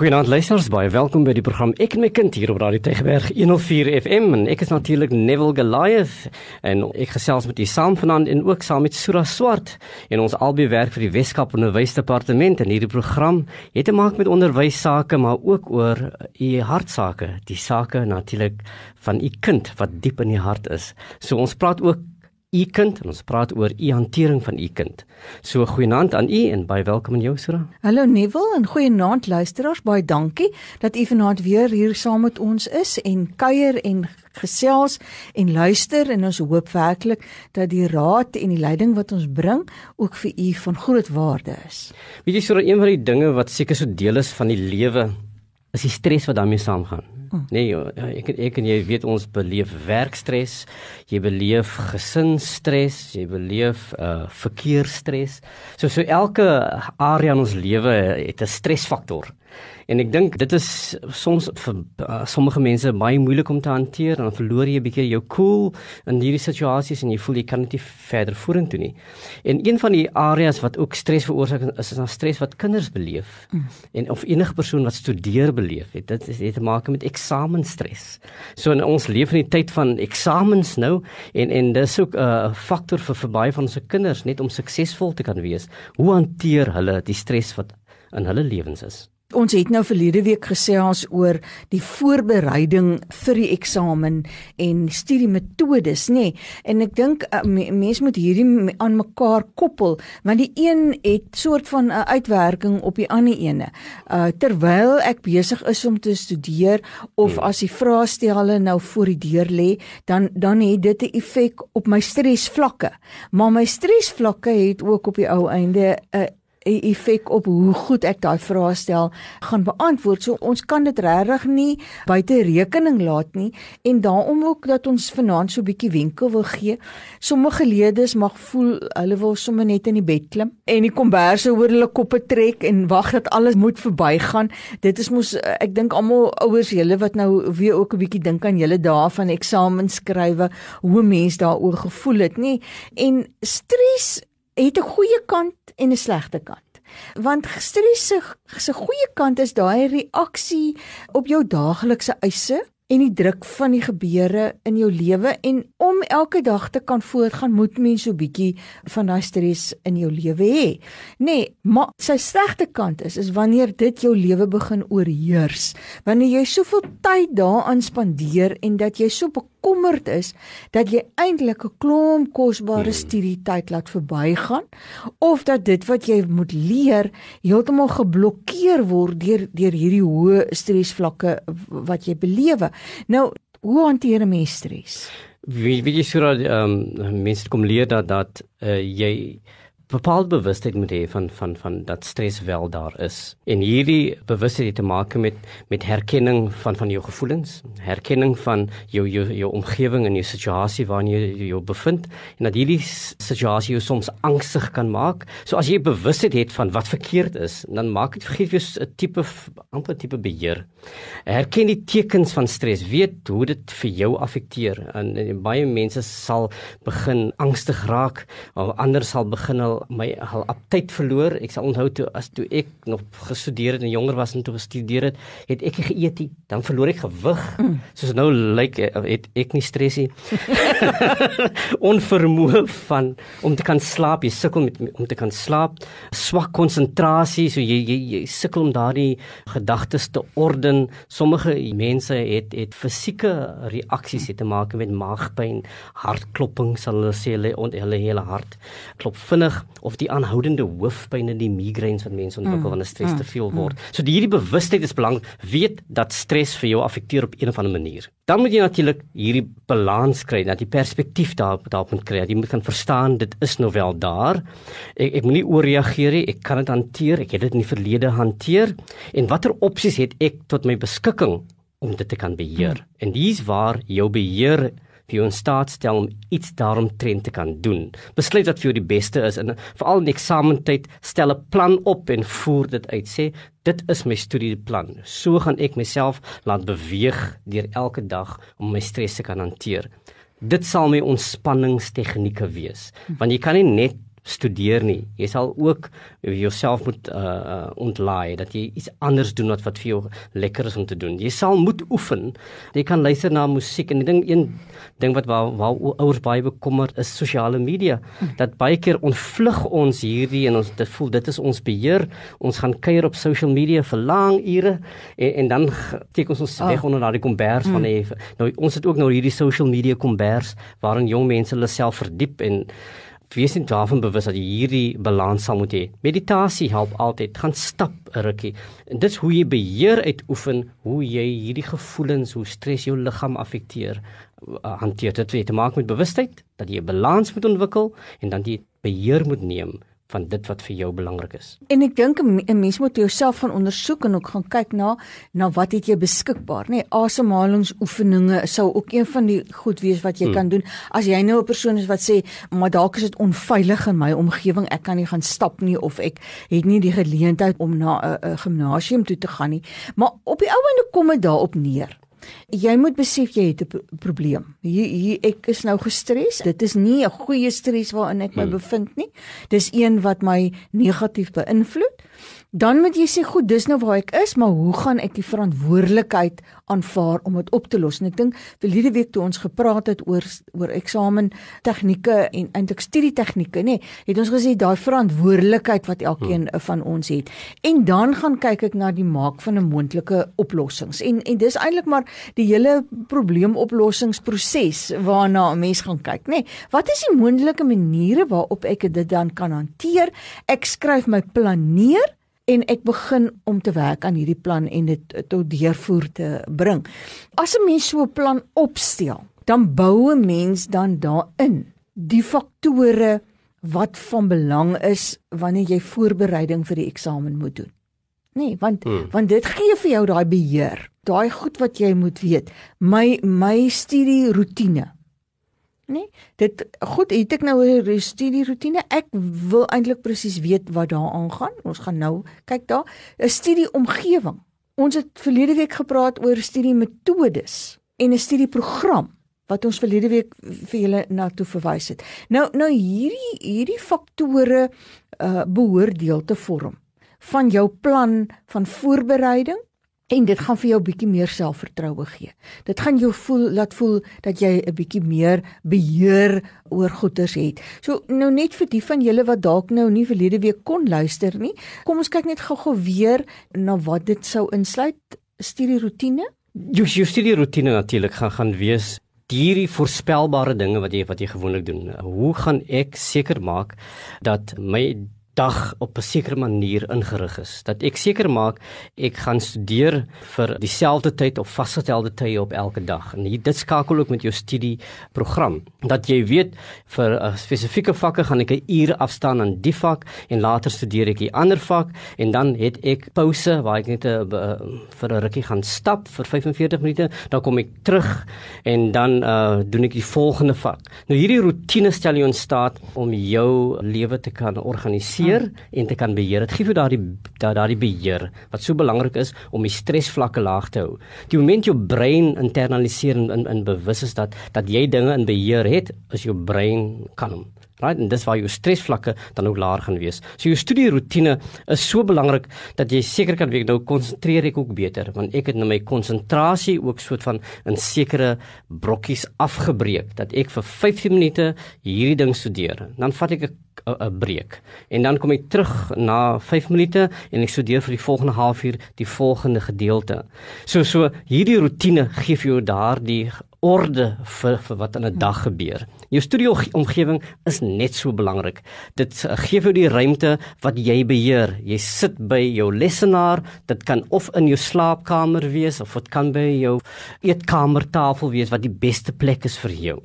Goeienaand luisters, baie welkom by die program Ek en my kind hier op Radio Tegberg 104 FM en ek is natuurlik Neville Goliath. En ek gesels met u saam vanaand en ook saam met Sura Swart. En ons albei werk vir die Weskaap Onderwysdepartement. En hierdie program het te maak met onderwys sake maar ook oor u hartsake, die sake natuurlik van u kind wat diep in die hart is. So ons praat ook u kind en ons praat oor u hantering van u kind. So goeienaand aan u en baie welkom in jou Sura. Hallo Neville en goeienaand luisteraars. Baie dankie dat u vanaand weer hier saam met ons is en kuier en gesels en luister en ons hoop werklik dat die raad en die leiding wat ons bring ook vir u van groot waarde is. Weet jy Sura, een van die dinge wat seker so deel is van die lewe is die stres wat daarmee saamgaan. Mm. Nee, ek ek en jy weet ons beleef werkstres, jy beleef gesinstres, jy beleef uh verkeersstres. So so elke area in ons lewe het 'n stresfaktor. En ek dink dit is soms vir uh, sommige mense baie moeilik om te hanteer en dan verloor jy 'n bietjie jou cool in hierdie situasies en jy voel jy kan net nie verder vorentoe nie. En een van die areas wat ook stres veroorsaak is is dan stres wat kinders beleef. Mm. En of enige persoon wat studeer beleef, het, dit het te maak met eksamenstres. So in ons leef in die tyd van eksamens nou en en dis ook 'n uh, faktor vir vir baie van ons kinders net om suksesvol te kan wees. Hoe hanteer hulle die stres wat in hulle lewens is? Ons het nou verlede week gesels oor die voorbereiding vir die eksamen en studiemetodes, nê? Nee. En ek dink uh, mense moet hierdie aan mekaar koppel, want die een het soort van 'n uitwerking op die ander ene. Uh terwyl ek besig is om te studeer of hmm. as die vraestelle nou voor die deur lê, dan dan het dit 'n effek op my stresvlakke. Maar my stresvlakke het ook op die ou einde 'n uh, 'n effek op hoe goed ek daai vrae stel gaan beantwoord. So ons kan dit regtig nie buite rekening laat nie en daarom ook dat ons vanaand so 'n bietjie wenke wil gee. Sommige leerders mag voel hulle wil sommer net in die bed klim en die komberse oor hulle koppe trek en wag dat alles moet verbygaan. Dit is mos ek dink almal ouers julle wat nou weer ook 'n bietjie dink aan julle dae van eksamens skrywe, hoe mense daaroor gevoel het, nê? En stres het 'n goeie kant en 'n slegte kant. Want stres se se goeie kant is daai reaksie op jou daaglikse eise en die druk van die gebeure in jou lewe en om elke dag te kan voortgaan moet mens so bietjie van daai stres in jou lewe hê. Nee, maar sy slegte kant is is wanneer dit jou lewe begin oorheers. Wanneer jy soveel tyd daaraan spandeer en dat jy so bekommerd is dat jy eintlik 'n klomp kosbare hmm. studietyd laat verbygaan of dat dit wat jy moet leer heeltemal geblokkeer word deur deur hierdie hoë stresvlakke wat jy belewe. Nou, hoe hanteer 'n mens stres? Wie wie jy sê dat ehm um, mense kom leer dat dat uh, jy bepaalde bewustheid moet hê van van van dat stres wel daar is. En hierdie bewustheid het te maak met met herkenning van van jou gevoelens, herkenning van jou jou jou omgewing en jou situasie waarin jy jou bevind en dat hierdie situasie jou soms angstig kan maak. So as jy bewustheid het van wat verkeerd is, dan maak dit vergeet jy 'n tipe amper tipe beheer. Herken die tekens van stres, weet hoe dit vir jou affekteer. En, en baie mense sal begin angstig raak, of ander sal begin al my al aptyd verloor. Ek sal onthou toe as toe ek nog gestudeer het en jonger was en toe gestudeer het, het ek geëet, dan verloor ek gewig. Mm. Soos nou lyk like, eh, het ek nie stresie. Onvermoë van om te kan slaap, jy sukkel met om te kan slaap, swak konsentrasie, so jy jy, jy sukkel om daardie gedagtes te orden. Sommige mense het het fisieke reaksies het te maak met maagpyn, hartklopping sal hulle sê hulle hulle hele hart klop vinnig of die aanhoudende hoofpyn en die migraines wat mense ontwikkel mm. wanneer stres mm. te veel word. Mm. So die hierdie bewustheid is belangrik. Weet dat stres vir jou affekteer op een of ander manier. Dan moet jy natuurlik hierdie balans kry, dat jy perspektief daarop daarop moet kry. Jy moet kan verstaan dit is nou wel daar. Ek ek moenie ooreageer nie. Ek kan dit hanteer. Ek het dit in die verlede hanteer. En watter opsies het ek tot my beskikking om dit te kan beheer? Mm. En dis waar jou beheer jou in staat stel om iets daaromtrent te kan doen. Besluit wat vir jou die beste is en veral in eksamentyd stel 'n plan op en voer dit uit. Sê dit is my studieplan. So gaan ek myself laat beweeg deur elke dag om my stres te kan hanteer. Dit sal my ontspanningstegnieke wees. Want jy kan nie net studeer nie. Jy sal ook jouself moet uh ontlaai dat jy iets anders doen wat wat vir jou lekker is om te doen. Jy sal moet oefen. Jy kan luister na musiek en ek dink een ding wat waar, waar ouers baie bekommerd is sosiale media. Dat baie keer ontvlug ons hierdie en ons dit voel dit is ons beheer. Ons gaan kuier op social media vir lang ure en, en dan steek ons ons oh. weg onder daardie kombers mm. van die, nou ons het ook nou hierdie social media kombers waarin jong mense hulle self verdiep en wees net daarvan bewus dat jy hierdie balans sal moet hê. Meditasie help altyd. Gaan stap 'n rukkie. En dit is hoe jy beheer uitoefen hoe jy hierdie gevoelens, hoe stres jou liggaam affekteer, uh, hanteer. Dit het te maak met bewustheid dat jy 'n balans moet ontwikkel en dan jy beheer moet neem van dit wat vir jou belangrik is. En ek dink 'n mens moet jouself gaan ondersoek en ook gaan kyk na na wat het jy beskikbaar, nê? Nee, Asemhalingsoefeninge sou ook een van die goed wees wat jy hmm. kan doen. As jy nou 'n persoon is wat sê, "Maar dalk is dit onveilig in my omgewing, ek kan nie gaan stap nie of ek het nie die geleentheid om na 'n gimnasium toe te gaan nie." Maar op die ou ende kom dit daarop neer. Jy moet besef jy het 'n probleem. Hier hier ek is nou gestres. Dit is nie 'n goeie stres waarin ek my hmm. bevind nie. Dis een wat my negatief beïnvloed dan moet jy sê goed, dis nou waar ek is, maar hoe gaan ek die verantwoordelikheid aanvaar om dit op te los? En ek dink verlede week toe ons gepraat het oor oor eksamen tegnieke en eintlik studie tegnieke, nê, nee, het ons gesê daai verantwoordelikheid wat elkeen hmm. van ons het. En dan gaan kyk ek na die maak van 'n moontlike oplossings. En en dis eintlik maar die hele probleemoplossingsproses waarna 'n mens gaan kyk, nê. Nee, wat is die moontlike maniere waarop ek dit dan kan hanteer? Ek skryf my plan neer en ek begin om te werk aan hierdie plan en dit tot deurvoer te bring. As 'n mens so 'n plan opstel, dan bou 'n mens dan daarin die faktore wat van belang is wanneer jy voorbereiding vir die eksamen moet doen. Nee, want hmm. want dit gee vir jou daai beheer, daai goed wat jy moet weet. My my studie rotine nê? Dit goed, het ek nou 'n studie rotine. Ek wil eintlik presies weet wat daar aangaan. Ons gaan nou kyk daar. 'n Studie omgewing. Ons het verlede week gepraat oor studie metodes en 'n studieprogram wat ons verlede week vir julle na toe verwys het. Nou nou hierdie hierdie faktore uh behoort deel te vorm van jou plan van voorbereiding en dit gaan vir jou 'n bietjie meer selfvertroue gee. Dit gaan jou voel laat voel dat jy 'n bietjie meer beheer oor goeders het. So nou net vir die van julle wat dalk nou nie verlede week kon luister nie, kom ons kyk net gou-gou weer na wat dit sou insluit, studie rotine. Jou jou studie rotine natuurlik gaan gaan wees hierdie voorspelbare dinge wat jy wat jy gewoonlik doen. Hoe gaan ek seker maak dat my dag op 'n sekere manier ingerig is. Dat ek seker maak ek gaan studeer vir dieselfde tyd of vasgestelde tye op elke dag. En dit skakel ook met jou studie program. Dat jy weet vir 'n spesifieke vakke gaan ek 'n uur afstaan aan die vak en later studeer ek 'n ander vak en dan het ek pouse waar ek net 'n vir 'n rukkie gaan stap vir 45 minute, dan kom ek terug en dan uh doen ek die volgende vak. Nou hierdie rotine stel jou in staat om jou lewe te kan organiseer beheer en te kan beheer. Dit gee vir daardie daardie beheer wat so belangrik is om die stresvlakke laag te hou. Die oomblik jou brein internaliseer en in, in bewus is dat dat jy dinge in beheer het, is jou brein kalm. Right? En dis waar jou stresvlakke dan ook laer gaan wees. So jou studierotine is so belangrik dat jy seker kan weet nou konsentreer ek ook beter want ek het nou my konsentrasie ook soort van in sekere brokkies afgebreek dat ek vir 15 minute hierdie ding studeer. Dan vat ek 'n 'n breek. En dan kom ek terug na 5 minute en ek studeer vir die volgende halfuur die volgende gedeelte. So so hierdie rotine gee vir jou daardie orde vir, vir wat in 'n dag gebeur. Jou studio omgewing is net so belangrik. Dit uh, gee vir jou die ruimte wat jy beheer. Jy sit by jou lesenaar. Dit kan of in jou slaapkamer wees of dit kan by jou eetkamertafel wees wat die beste plek is vir jou.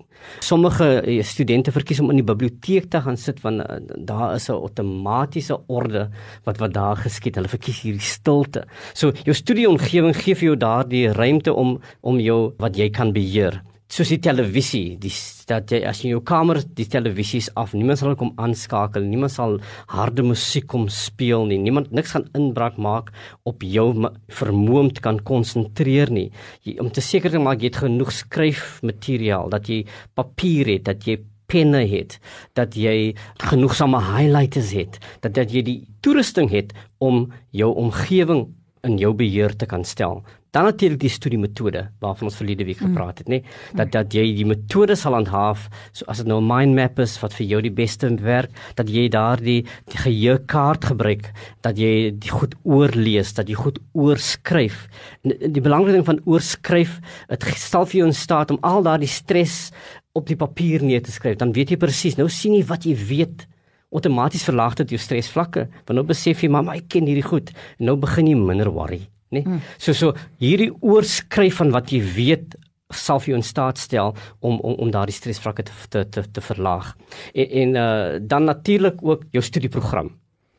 Sommige uh, studente verkies om in die biblioteek te gaan sit want uh, daar is 'n outomatiese orde wat wat daar geskied. Hulle verkies hierdie stilte. So jou studio omgewing gee vir jou daardie ruimte om om jou wat jy kan beheer soos die televisie, die dat jy as jy jou kamer die televisies af, niemand sal kom aanskakel, niemand sal harde musiek kom speel nie. Niemand niks gaan inbraak maak op jou vermoë om te kan konsentreer nie. Jy, om te seker te maak jy het genoeg skryfmateriaal, dat jy papier het, dat jy penne het, dat jy genoegsame highlighters het, dat dat jy die toerusting het om jou omgewing in jou beheer te kan stel. Dan natuurlik die studie metode waarvan ons verlede week gepraat het, nê, dat dat jy die metode sal handhaaf, so as dit nou 'n mind map is wat vir jou die beste werk, dat jy daardie die geheuekaart gebruik, dat jy die goed oorlees, dat jy goed oorskryf. Die belangrike ding van oorskryf, dit stel vir jou in staat om al daardie stres op die papier neer te skryf. Dan weet jy presies, nou sien jy wat jy weet outomaties verlaag dit jou stresvlakke want nou besef jy maar ek ken hierdie goed en nou begin jy minder worry nê nee? hmm. so so hierdie oorskryf van wat jy weet sal vir jou in staat stel om om om daardie stresvlakke te te te, te verlaag en, en uh, dan natuurlik ook jou studieprogram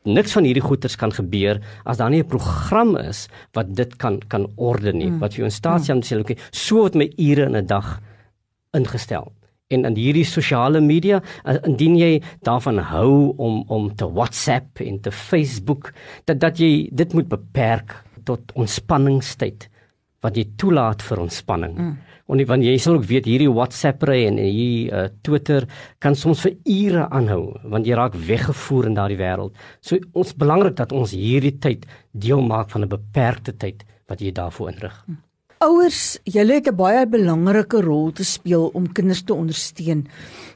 niks van hierdie goeters kan gebeur as daar nie 'n program is wat dit kan kan orde nie hmm. wat vir jou in staat stel om te sê okay so wat my ure in 'n dag ingestel en in hierdie sosiale media indien jy daarvan hou om om te WhatsApp en te Facebook dat dat jy dit moet beperk tot ontspanningstyd wat jy toelaat vir ontspanning. Mm. Want jy sal ook weet hierdie WhatsApp ry en hier uh, Twitter kan soms vir ure aanhou want jy raak weggevoer in daardie wêreld. So ons belangrik dat ons hierdie tyd deel maak van 'n beperkte tyd wat jy daarvoor inrig. Mm. Ouers, julle het 'n baie belangrike rol te speel om kinders te ondersteun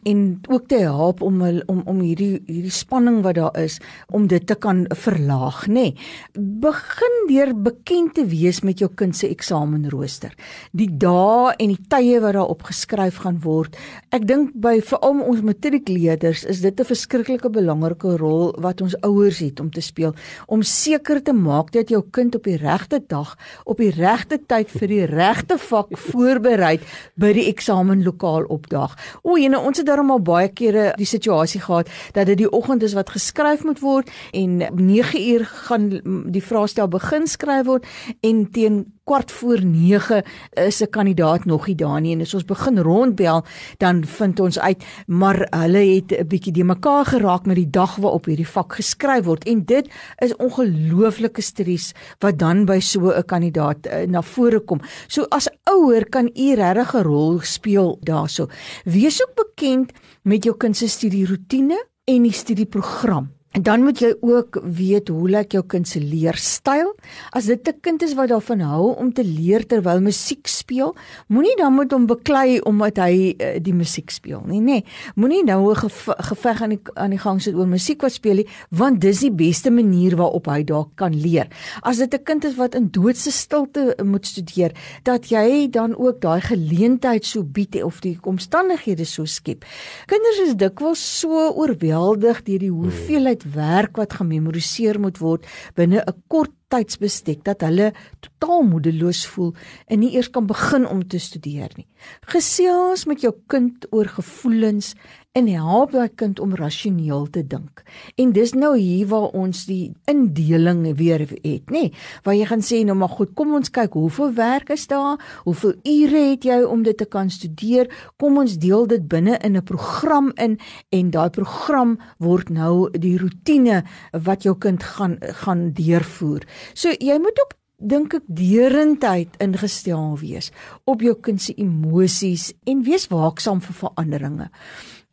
en ook te help om om om hierdie hierdie spanning wat daar is om dit te kan verlaag, nê. Nee. Begin deur bekend te wees met jou kind se eksamenrooster. Die dae en die tye wat daar opgeskryf gaan word. Ek dink by veral ons matriekleerders is dit 'n verskriklike belangrike rol wat ons ouers het om te speel om seker te maak dat jou kind op die regte dag op die regte tyd vir die regte vak voorberei by die eksamenlokaal opdaag. O, jene, ons het daarom al baie kere die situasie gehad dat dit die oggend is wat geskryf moet word en 9 uur gaan die vraestel begin skryf word en teen kwart voor 9 is 'n kandidaat nog nie daar nie en as ons begin rondbel dan vind ons uit maar hulle het 'n bietjie die mekaar geraak met die dag waarop hierdie vak geskryf word en dit is ongelooflike stres wat dan by so 'n kandidaat uh, na vore kom. So as ouer kan u regtig 'n rol speel daarso. Wees ook bekend met jou kind se studieroetine en die studieprogram. En dan moet jy ook weet hoe lyk jou kind se leerstyl. As dit 'n kind is wat daarvan hou om te leer terwyl musiek speel, moenie dan met hom beklei omdat hy uh, die musiek speel nie, nê. Nee. Moenie nou 'n geve geveg aan die aan die gang sit oor musiek wat speel nie, want dis die beste manier waarop hy daar kan leer. As dit 'n kind is wat in doodse stilte moet studeer, dat jy dan ook daai geleentheid so bied of die omstandighede so skep. Kinders is dikwels so oorweldig deur die hoeveelheid werk wat gememoriseer moet word binne 'n kort tydsbestek dat hulle totaal moedeloos voel en nie eers kan begin om te studeer nie. Gesels met jou kind oor gevoelens en help daai kind om rasioneel te dink. En dis nou hier waar ons die indeling weer het, nê? Nee, waar jy gaan sê nou maar goed, kom ons kyk hoeveel werk is daar? Hoeveel ure het jy om dit te kan studeer? Kom ons deel dit binne in 'n program in en daai program word nou die rotine wat jou kind gaan gaan deurvoer. So jy moet ook dink ek deurentyd ingestel wees op jou kind se emosies en wees waaksaam vir veranderinge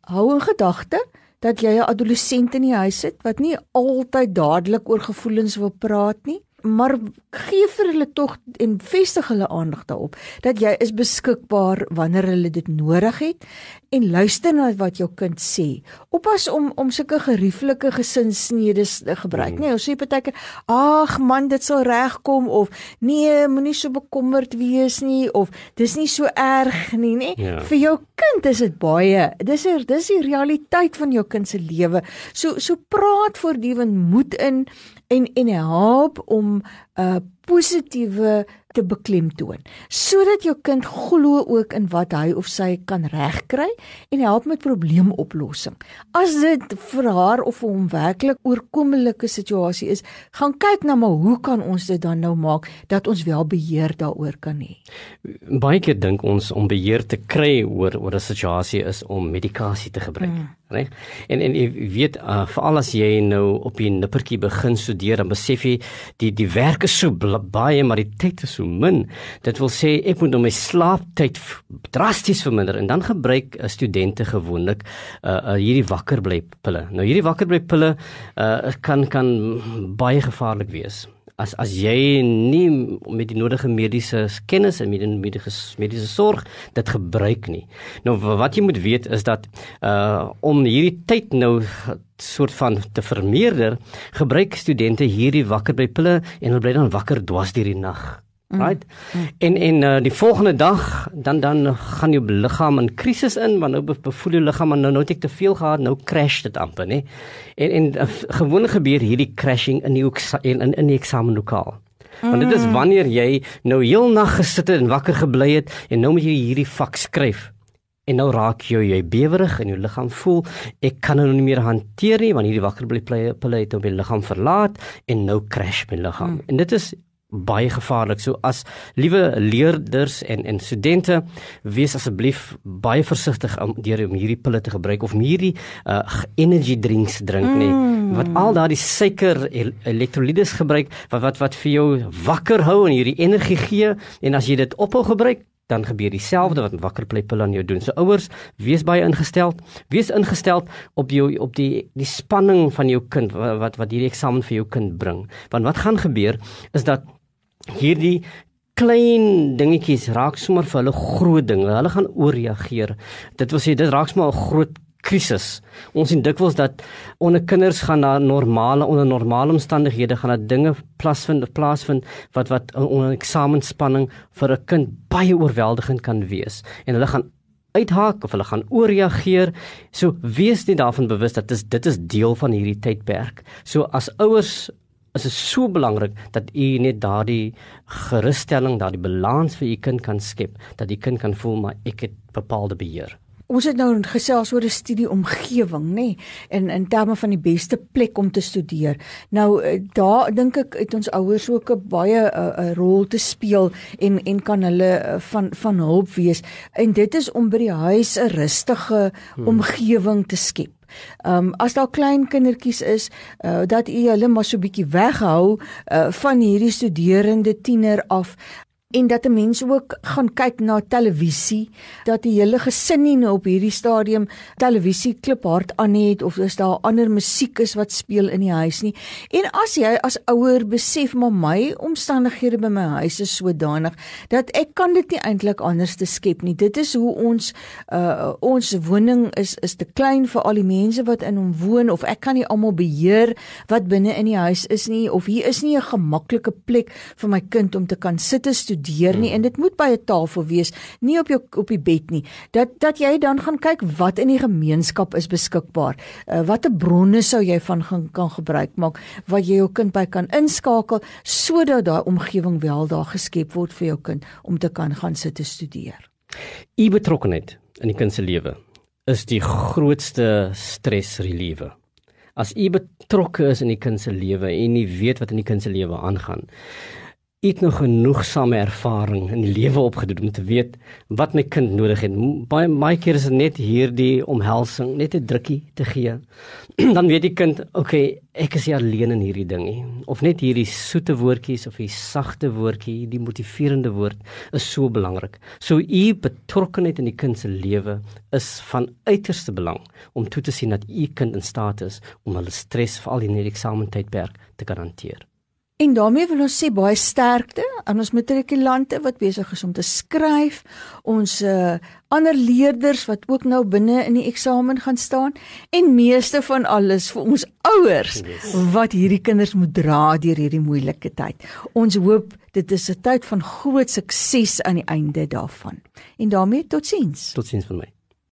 hou in gedagte dat jy 'n adolessent in die huis het wat nie altyd dadelik oor gevoelens wil praat nie maar gee vir hulle tog en vestig hulle aandag daarop dat jy is beskikbaar wanneer hulle dit nodig het en luister na wat jou kind sê. Oppas om om sulke gerieflike gesinsnedes te gebruik. Mm. Nee, ons sê partykeer, "Ag man, dit sal regkom" of "Nee, moenie so bekommerd wees nie" of "Dis nie so erg nie, nê?" Ja. Vir jou kind is dit baie. Dis er, dis die realiteit van jou kind se lewe. So so praat voortdurend moed in en en help om 'n uh, positiewe te beklemtoon sodat jou kind glo ook in wat hy of sy kan regkry en help met probleemoplossing. As dit vir haar of vir hom werklik oorkomelike situasie is, gaan kyk na maar hoe kan ons dit dan nou maak dat ons wel beheer daaroor kan hê. Baie keer dink ons om beheer te kry oor oor 'n situasie is om medikasie te gebruik. Mm. Reg? En en jy weet uh, veral as jy nou op die nippertjie begin studeer dan besef jy die die werk is so baie, maar die tyd is so min. Dit wil sê ek moet nou my slaaptyd drasties verminder en dan gebruik uh, studente gewoonlik uh, uh, hierdie wakkerbly pille. Nou hierdie wakkerbly pille uh, kan kan baie gevaarlik wees as as jy nie met die nodige mediese kennis en met die mediese mediese sorg dit gebruik nie. Nou wat jy moet weet is dat uh om hierdie tyd nou soort van te vermeerder, gebruik studente hierdie wakkerbypille en hulle bly dan wakker dwars deur die nag. Mm. Right? Mm. En en uh, die volgende dag dan dan gaan jou liggaam in krisis in want nou bevoel jou liggaam nou nou het ek te veel gehad nou crash dit amper nê. En en uh, gewoonlik gebeur hierdie crashing in die in in, in die eksamenlokaal. Mm. Want dit is mm. wanneer jy nou heel nag gesit het en wakker gebly het en nou moet jy hierdie vak skryf. En nou raak jy jy bewerig en jou liggaam voel ek kan nou nie meer hanteer nie want hierdie wakker bly pille het op my liggaam verlaat en nou crash my liggaam. Mm. En dit is baie gevaarlik. So as liewe leerders en en studente, wees asseblief baie versigtig om deur om hierdie pille te gebruik of hierdie uh, energy drinks drink nie. Mm. Wat al daardie suiker elektrolytes gebruik wat wat wat vir jou wakker hou en hierdie energie gee en as jy dit ophou gebruik dan gebeur dieselfde wat wakkerpille aan jou doen. So ouers, wees baie ingestel, wees ingestel op jou op die die spanning van jou kind wat wat hierdie eksamen vir jou kind bring. Want wat gaan gebeur is dat hierdie klein dingetjies raak sommer vir hulle groot dinge. Hulle gaan ooreageer. Dit wil sê dit raak sommer 'n groot krisis. Ons sien dikwels dat onder kinders gaan na normale onder normale omstandighede gaan dat dinge plaasvind plaasvind wat wat onder eksamenspanning vir 'n kind baie oorweldigend kan wees en hulle gaan uithaak of hulle gaan ooreageer. So wees net daarvan bewus dat dis dit is deel van hierdie tydperk. So as ouers is dit so belangrik dat u net daardie gerusstelling, daardie balans vir u kind kan skep, dat die kind kan voel maar ek het bepaalde beheer. Ons het nou gesels oor 'n studieomgewing, nê, nee, in in terme van die beste plek om te studeer. Nou eh, daar dink ek het ons ouers ook 'n baie 'n eh, rol te speel en en kan hulle eh, van van hulp wees. En dit is om by die huis 'n rustige hmm. omgewing te skep. Ehm um, as daar klein kindertjies is, uh, dat u hulle maar so bietjie weghou uh, van hierdie studerende tiener af en dat 'n mens ook gaan kyk na televisie dat die hele gesin nie nou op hierdie stadium televisie klip hard aan het of is daar ander musiek is wat speel in die huis nie. En as jy as ouer besef maar my omstandighede by my huis is sodanig dat ek kan dit nie eintlik anders te skep nie. Dit is hoe ons uh, ons woning is is te klein vir al die mense wat in hom woon of ek kan nie almal beheer wat binne in die huis is nie of hier is nie 'n gemaklike plek vir my kind om te kan sit en studeer nie hmm. en dit moet by 'n tafel wees, nie op jou op die bed nie. Dat dat jy dan gaan kyk wat in die gemeenskap is beskikbaar. Uh, Watter bronne sou jy van gaan kan gebruik maak wat jy jou kind by kan inskakel sodat daai omgewing wel daar geskep word vir jou kind om te kan gaan sit te studeer. U betrokkenheid in die kind se lewe is die grootste stresreliewe. As u betrokke is in die kind se lewe en u weet wat in die kind se lewe aangaan, het nog genoegsame ervaring in die lewe opgedoen om te weet wat my kind nodig het. Baie baie keer is dit net hierdie omhelsing, net 'n drukkie te gee. Dan weet die kind, okay, ek is nie alleen in hierdie ding nie. Of net hierdie soete woordjies of die sagte woordjie, die motiverende woord is so belangrik. So u betrokkenheid in die kind se lewe is van uiterste belang om toe te sien dat u kind in staat is om hulle stres veral in hierdie eksamentydperk te garandeer. En daarmee wil ons sê baie sterkte aan ons matrikulante wat besig is om te skryf, ons uh, ander leerders wat ook nou binne in die eksamen gaan staan en meeste van alles vir ons ouers wat hierdie kinders moet dra deur hierdie moeilike tyd. Ons hoop dit is 'n tyd van groot sukses aan die einde daarvan. En daarmee totsiens. Totsiens vir my.